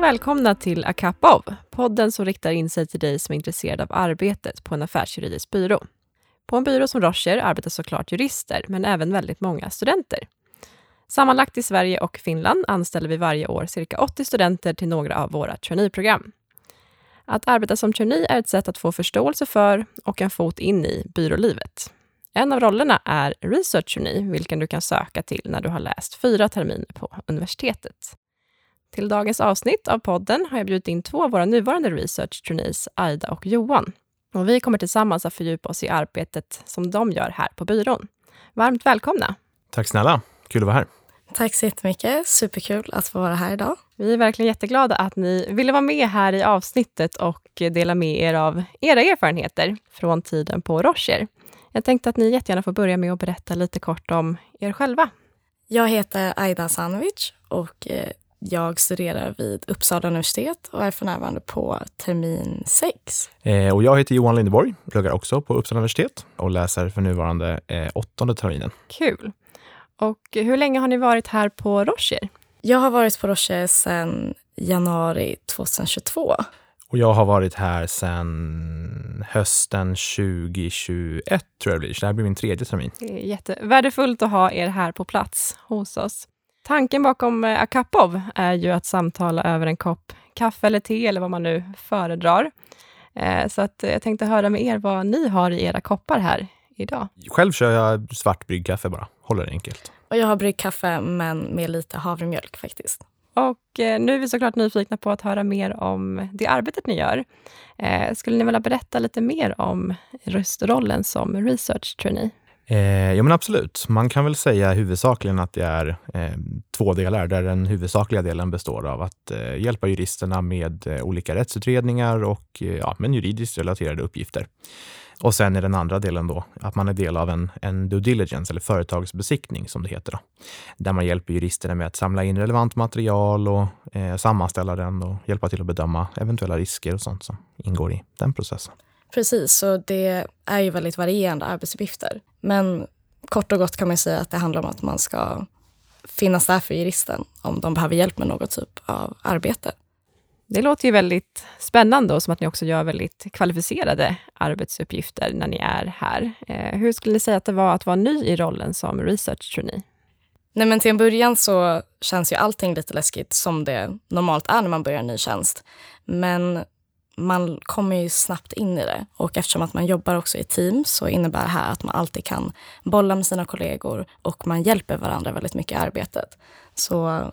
och välkomna till Akapov, podden som riktar in sig till dig som är intresserad av arbetet på en affärsjuridisk byrå. På en byrå som Rocher arbetar såklart jurister, men även väldigt många studenter. Sammanlagt i Sverige och Finland anställer vi varje år cirka 80 studenter till några av våra traineeprogram. Att arbeta som trainee är ett sätt att få förståelse för och en fot in i byrålivet. En av rollerna är Research Trainee, vilken du kan söka till när du har läst fyra terminer på universitetet. Till dagens avsnitt av podden har jag bjudit in två av våra nuvarande research trainees, Aida och Johan. Och vi kommer tillsammans att fördjupa oss i arbetet som de gör här på byrån. Varmt välkomna! Tack snälla, kul att vara här. Tack så jättemycket, superkul att få vara här idag. Vi är verkligen jätteglada att ni ville vara med här i avsnittet och dela med er av era erfarenheter från tiden på Rocher. Jag tänkte att ni jättegärna får börja med att berätta lite kort om er själva. Jag heter Aida Sanovic och eh, jag studerar vid Uppsala universitet och är för närvarande på termin 6. Eh, och jag heter Johan Lindeborg, pluggar också på Uppsala universitet och läser för nuvarande eh, åttonde terminen. Kul! Och hur länge har ni varit här på Rocher? Jag har varit på Rocher sedan januari 2022. Och jag har varit här sedan hösten 2021 tror jag det blir, så det här blir min tredje termin. Det är jättevärdefullt att ha er här på plats hos oss. Tanken bakom eh, A Cup of är ju att samtala över en kopp kaffe eller te eller vad man nu föredrar. Eh, så att jag tänkte höra med er vad ni har i era koppar här idag. Själv kör jag svart bryggkaffe bara, håller det enkelt. Och jag har bryggkaffe men med lite havremjölk faktiskt. Och eh, nu är vi såklart nyfikna på att höra mer om det arbetet ni gör. Skulle ni vilja berätta lite mer om röstrollen som research trainee? Eh, ja, men absolut. Man kan väl säga huvudsakligen att det är eh, två delar, där den huvudsakliga delen består av att eh, hjälpa juristerna med eh, olika rättsutredningar och eh, ja, men juridiskt relaterade uppgifter. Och sen är den andra delen då att man är del av en, en due diligence eller företagsbesiktning som det heter. Då, där man hjälper juristerna med att samla in relevant material och eh, sammanställa den och hjälpa till att bedöma eventuella risker och sånt som ingår i den processen. Precis, så det är ju väldigt varierande arbetsuppgifter. Men kort och gott kan man säga att det handlar om att man ska finnas där för juristen om de behöver hjälp med något typ av arbete. Det låter ju väldigt spännande och som att ni också gör väldigt kvalificerade arbetsuppgifter när ni är här. Eh, hur skulle ni säga att det var att vara ny i rollen som research trainee? Nej, men till en början så känns ju allting lite läskigt som det normalt är när man börjar en ny tjänst. Men man kommer ju snabbt in i det. Och eftersom att man jobbar också i team så innebär det här att man alltid kan bolla med sina kollegor och man hjälper varandra väldigt mycket i arbetet. Så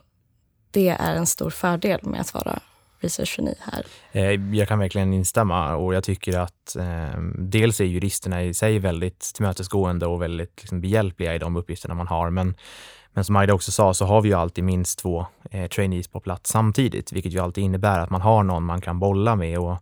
det är en stor fördel med att vara researchgeni här. Eh, jag kan verkligen instämma och jag tycker att eh, dels är juristerna i sig väldigt tillmötesgående och väldigt liksom, behjälpliga i de uppgifterna man har. Men men som Aida också sa så har vi ju alltid minst två eh, trainees på plats samtidigt, vilket ju alltid innebär att man har någon man kan bolla med. Och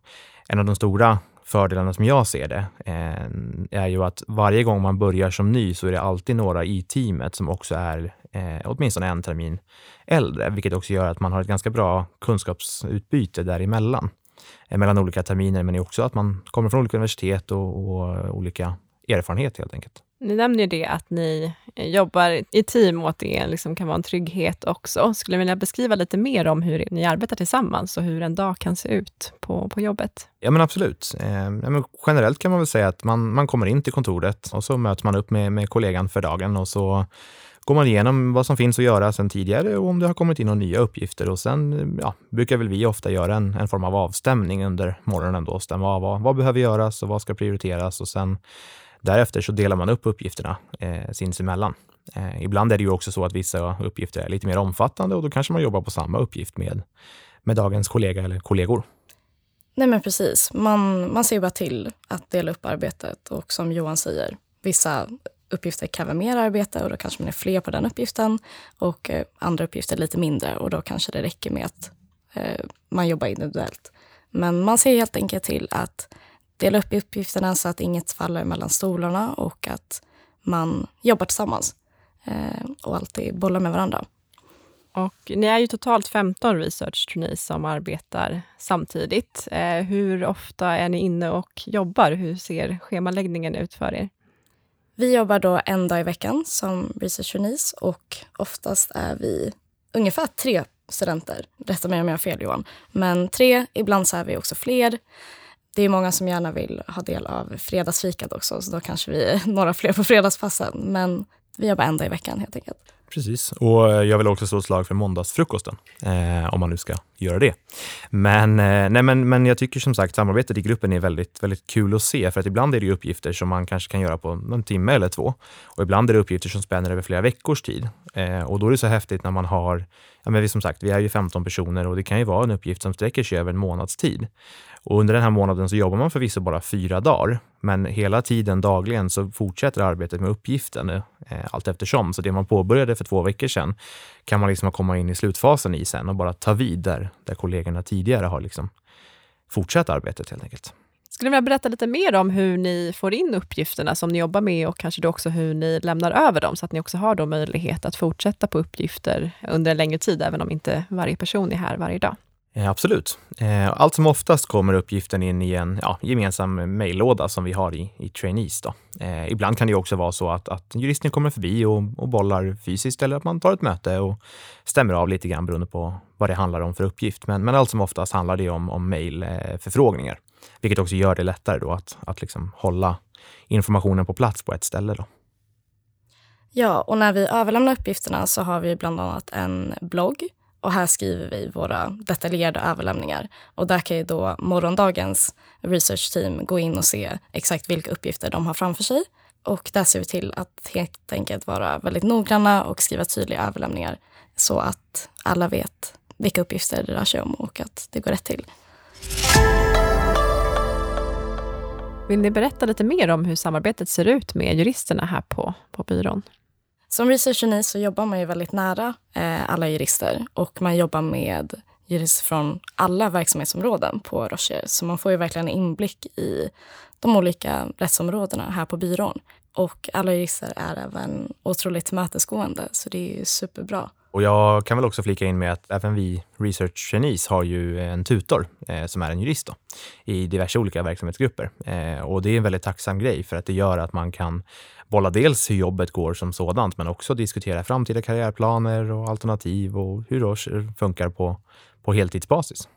en av de stora fördelarna som jag ser det eh, är ju att varje gång man börjar som ny så är det alltid några i teamet som också är eh, åtminstone en termin äldre, vilket också gör att man har ett ganska bra kunskapsutbyte däremellan. Eh, mellan olika terminer, men också att man kommer från olika universitet och, och olika erfarenhet helt enkelt. Ni nämner ju det att ni eh, jobbar i team och att det liksom kan vara en trygghet också. Skulle ni vilja beskriva lite mer om hur ni arbetar tillsammans och hur en dag kan se ut på, på jobbet? Ja, men absolut. Eh, men generellt kan man väl säga att man, man kommer in till kontoret och så möts man upp med, med kollegan för dagen och så går man igenom vad som finns att göra sedan tidigare och om det har kommit in några nya uppgifter. Och sen eh, ja, brukar väl vi ofta göra en, en form av avstämning under morgonen då, stämma av vad, vad behöver göras och vad ska prioriteras och sen Därefter så delar man upp uppgifterna eh, sinsemellan. Eh, ibland är det ju också så att vissa uppgifter är lite mer omfattande och då kanske man jobbar på samma uppgift med, med dagens kollega eller kollegor. Nej men precis, man, man ser bara till att dela upp arbetet och som Johan säger, vissa uppgifter kräver mer arbete och då kanske man är fler på den uppgiften och eh, andra uppgifter lite mindre och då kanske det räcker med att eh, man jobbar individuellt. Men man ser helt enkelt till att dela upp uppgifterna så att inget faller mellan stolarna och att man jobbar tillsammans eh, och alltid bollar med varandra. Och ni är ju totalt 15 research trainees som arbetar samtidigt. Eh, hur ofta är ni inne och jobbar? Hur ser schemaläggningen ut för er? Vi jobbar då en dag i veckan som research trainees och oftast är vi ungefär tre studenter. Rätta mig om jag har fel Johan. Men tre, ibland så är vi också fler. Det är många som gärna vill ha del av fredagsfikat också, så då kanske vi är några fler på fredagspassen. Men vi jobbar en dag i veckan helt enkelt. Precis, och eh, jag vill också slå ett slag för måndagsfrukosten, eh, om man nu ska göra det. Men, eh, nej, men, men jag tycker som sagt samarbetet i gruppen är väldigt, väldigt kul att se, för att ibland är det uppgifter som man kanske kan göra på en timme eller två. Och ibland är det uppgifter som spänner över flera veckors tid. Eh, och då är det så häftigt när man har, ja men vi, som sagt, vi är ju 15 personer och det kan ju vara en uppgift som sträcker sig över en månads tid. Och under den här månaden så jobbar man förvisso bara fyra dagar, men hela tiden dagligen så fortsätter arbetet med uppgiften eh, allt eftersom. Så det man påbörjade för två veckor sedan kan man liksom komma in i slutfasen i sen och bara ta vid där, där kollegorna tidigare har liksom fortsatt arbetet helt enkelt. Skulle du vilja berätta lite mer om hur ni får in uppgifterna som ni jobbar med och kanske då också hur ni lämnar över dem, så att ni också har då möjlighet att fortsätta på uppgifter under en längre tid, även om inte varje person är här varje dag? Eh, absolut. Eh, allt som oftast kommer uppgiften in i en ja, gemensam mejllåda som vi har i, i trainees. Då. Eh, ibland kan det också vara så att, att juristen kommer förbi och, och bollar fysiskt eller att man tar ett möte och stämmer av lite grann beroende på vad det handlar om för uppgift. Men, men allt som oftast handlar det om, om mejlförfrågningar, eh, vilket också gör det lättare då att, att liksom hålla informationen på plats på ett ställe. Då. Ja, och när vi överlämnar uppgifterna så har vi bland annat en blogg och här skriver vi våra detaljerade överlämningar. Och där kan ju då morgondagens researchteam gå in och se exakt vilka uppgifter de har framför sig. Och där ser vi till att helt enkelt vara väldigt noggranna och skriva tydliga överlämningar så att alla vet vilka uppgifter det rör sig om och att det går rätt till. Vill ni berätta lite mer om hur samarbetet ser ut med juristerna här på, på byrån? Som researcher så jobbar man ju väldigt nära eh, alla jurister och man jobbar med jurister från alla verksamhetsområden på Rocher. Så man får ju verkligen inblick i de olika rättsområdena här på byrån. Och alla jurister är även otroligt tillmötesgående, så det är ju superbra. Och jag kan väl också flika in med att även vi research trainees har ju en tutor eh, som är en jurist då, i diverse olika verksamhetsgrupper. Eh, och det är en väldigt tacksam grej för att det gör att man kan bolla dels hur jobbet går som sådant, men också diskutera framtida karriärplaner och alternativ och hur det funkar på, på heltidsbasis.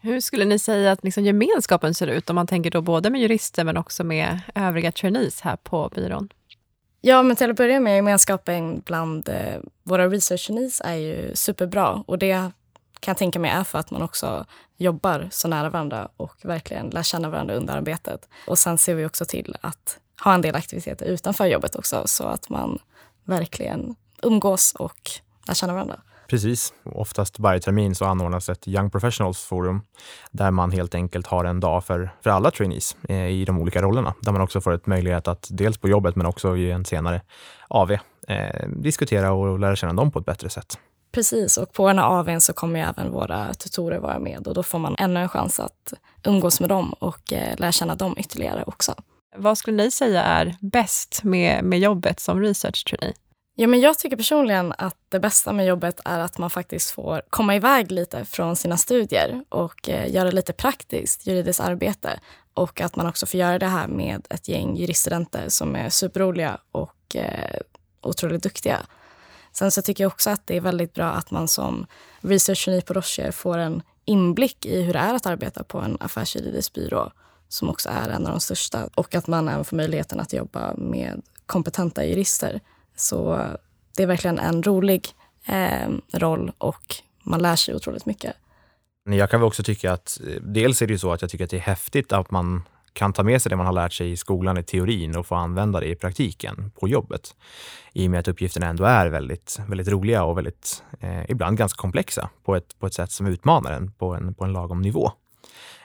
Hur skulle ni säga att liksom gemenskapen ser ut, om man tänker då både med jurister men också med övriga trainees här på byrån? Ja, men till att börja med, gemenskapen bland eh, våra research trainees är ju superbra. Och det kan jag tänka mig är för att man också jobbar så nära varandra och verkligen lär känna varandra under arbetet. Och sen ser vi också till att ha en del aktiviteter utanför jobbet också så att man verkligen umgås och lär känna varandra. Precis. Oftast varje termin så anordnas ett Young Professionals Forum där man helt enkelt har en dag för, för alla trainees eh, i de olika rollerna. Där man också får ett möjlighet att dels på jobbet men också i en senare AV eh, diskutera och lära känna dem på ett bättre sätt. Precis, och på den här AWn så kommer även våra tutorer vara med och då får man ännu en chans att umgås med dem och eh, lära känna dem ytterligare också. Vad skulle ni säga är bäst med, med jobbet som research trainee? Ja, men jag tycker personligen att det bästa med jobbet är att man faktiskt får komma iväg lite från sina studier och eh, göra lite praktiskt juridiskt arbete. Och att man också får göra det här med ett gäng juriststudenter som är superroliga och eh, otroligt duktiga. Sen så tycker jag också att det är väldigt bra att man som research på Rocher får en inblick i hur det är att arbeta på en affärsjuridisk byrå som också är en av de största. Och att man även får möjligheten att jobba med kompetenta jurister. Så det är verkligen en rolig eh, roll och man lär sig otroligt mycket. Jag kan väl också tycka att eh, dels är det ju så att jag tycker att det är häftigt att man kan ta med sig det man har lärt sig i skolan i teorin och få använda det i praktiken på jobbet. I och med att uppgifterna ändå är väldigt, väldigt roliga och väldigt, eh, ibland ganska komplexa på ett, på ett sätt som utmanar en på en, på en lagom nivå.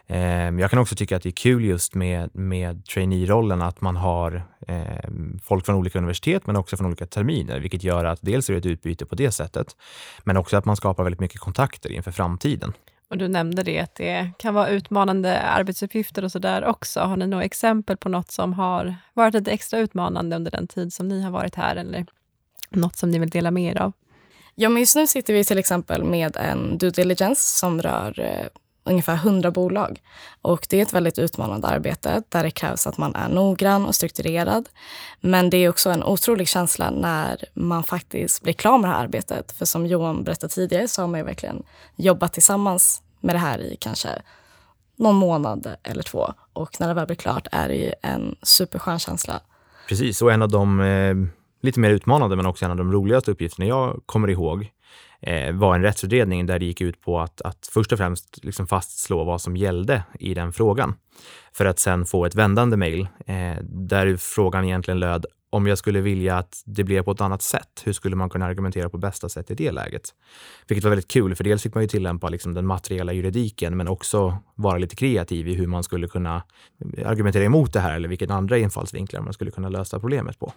Ehm, jag kan också tycka att det är kul just med, med trainee-rollen att man har eh, folk från olika universitet men också från olika terminer, vilket gör att dels är det ett utbyte på det sättet, men också att man skapar väldigt mycket kontakter inför framtiden. Och du nämnde det, att det kan vara utmanande arbetsuppgifter och så där också. Har ni några exempel på något som har varit lite extra utmanande under den tid som ni har varit här, eller något som ni vill dela med er av? Ja, men just nu sitter vi till exempel med en due diligence som rör eh, ungefär 100 bolag. Och det är ett väldigt utmanande arbete där det krävs att man är noggrann och strukturerad. Men det är också en otrolig känsla när man faktiskt blir klar med det här arbetet. För som Johan berättade tidigare så har man ju verkligen jobbat tillsammans med det här i kanske någon månad eller två. Och när det väl blir klart är det ju en superskön känsla. Precis, och en av de eh, lite mer utmanande men också en av de roligaste uppgifterna jag kommer ihåg Eh, var en rättsutredning där det gick ut på att, att först och främst liksom fastslå vad som gällde i den frågan. För att sen få ett vändande mejl eh, där frågan egentligen löd om jag skulle vilja att det blev på ett annat sätt, hur skulle man kunna argumentera på bästa sätt i det läget? Vilket var väldigt kul, för dels fick man ju tillämpa liksom den materiella juridiken, men också vara lite kreativ i hur man skulle kunna argumentera emot det här eller vilka andra infallsvinklar man skulle kunna lösa problemet på.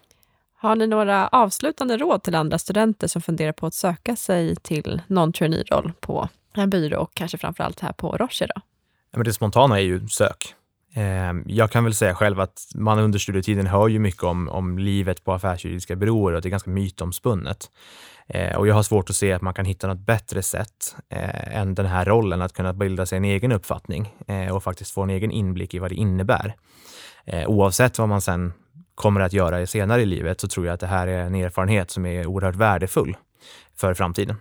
Har ni några avslutande råd till andra studenter som funderar på att söka sig till någon trainee-roll på en byrå och kanske framför allt här på Roche? Då? Ja, men det spontana är ju sök. Ehm, jag kan väl säga själv att man under studietiden hör ju mycket om, om livet på affärsjuridiska byråer och det är ganska mytomspunnet. Ehm, och jag har svårt att se att man kan hitta något bättre sätt eh, än den här rollen, att kunna bilda sig en egen uppfattning eh, och faktiskt få en egen inblick i vad det innebär. Eh, oavsett vad man sen kommer att göra senare i livet så tror jag att det här är en erfarenhet som är oerhört värdefull för framtiden.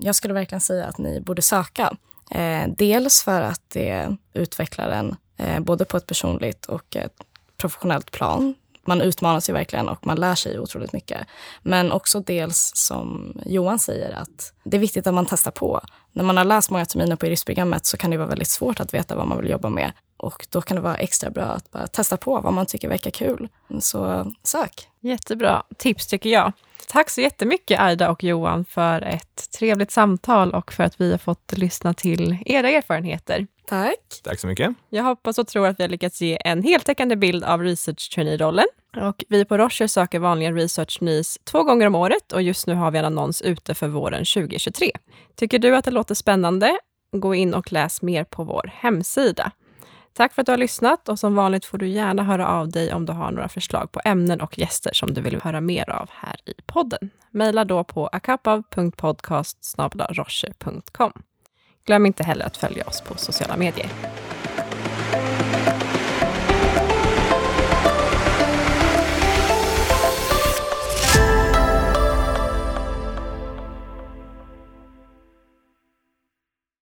Jag skulle verkligen säga att ni borde söka. Eh, dels för att det utvecklar en eh, både på ett personligt och ett professionellt plan. Man utmanas ju verkligen och man lär sig otroligt mycket. Men också dels som Johan säger att det är viktigt att man testar på. När man har läst många terminer på juristprogrammet så kan det vara väldigt svårt att veta vad man vill jobba med. Och då kan det vara extra bra att bara testa på vad man tycker verkar kul. Så sök! Jättebra tips tycker jag. Tack så jättemycket Aida och Johan för ett trevligt samtal och för att vi har fått lyssna till era erfarenheter. Tack! Tack så mycket. Jag hoppas och tror att vi har lyckats ge en heltäckande bild av research trainee-rollen. Och vi på Rocher söker vanligen research news två gånger om året och just nu har vi en annons ute för våren 2023. Tycker du att det låter spännande? Gå in och läs mer på vår hemsida. Tack för att du har lyssnat och som vanligt får du gärna höra av dig om du har några förslag på ämnen och gäster som du vill höra mer av här i podden. Maila då på akapav.podcast Glöm inte heller att följa oss på sociala medier.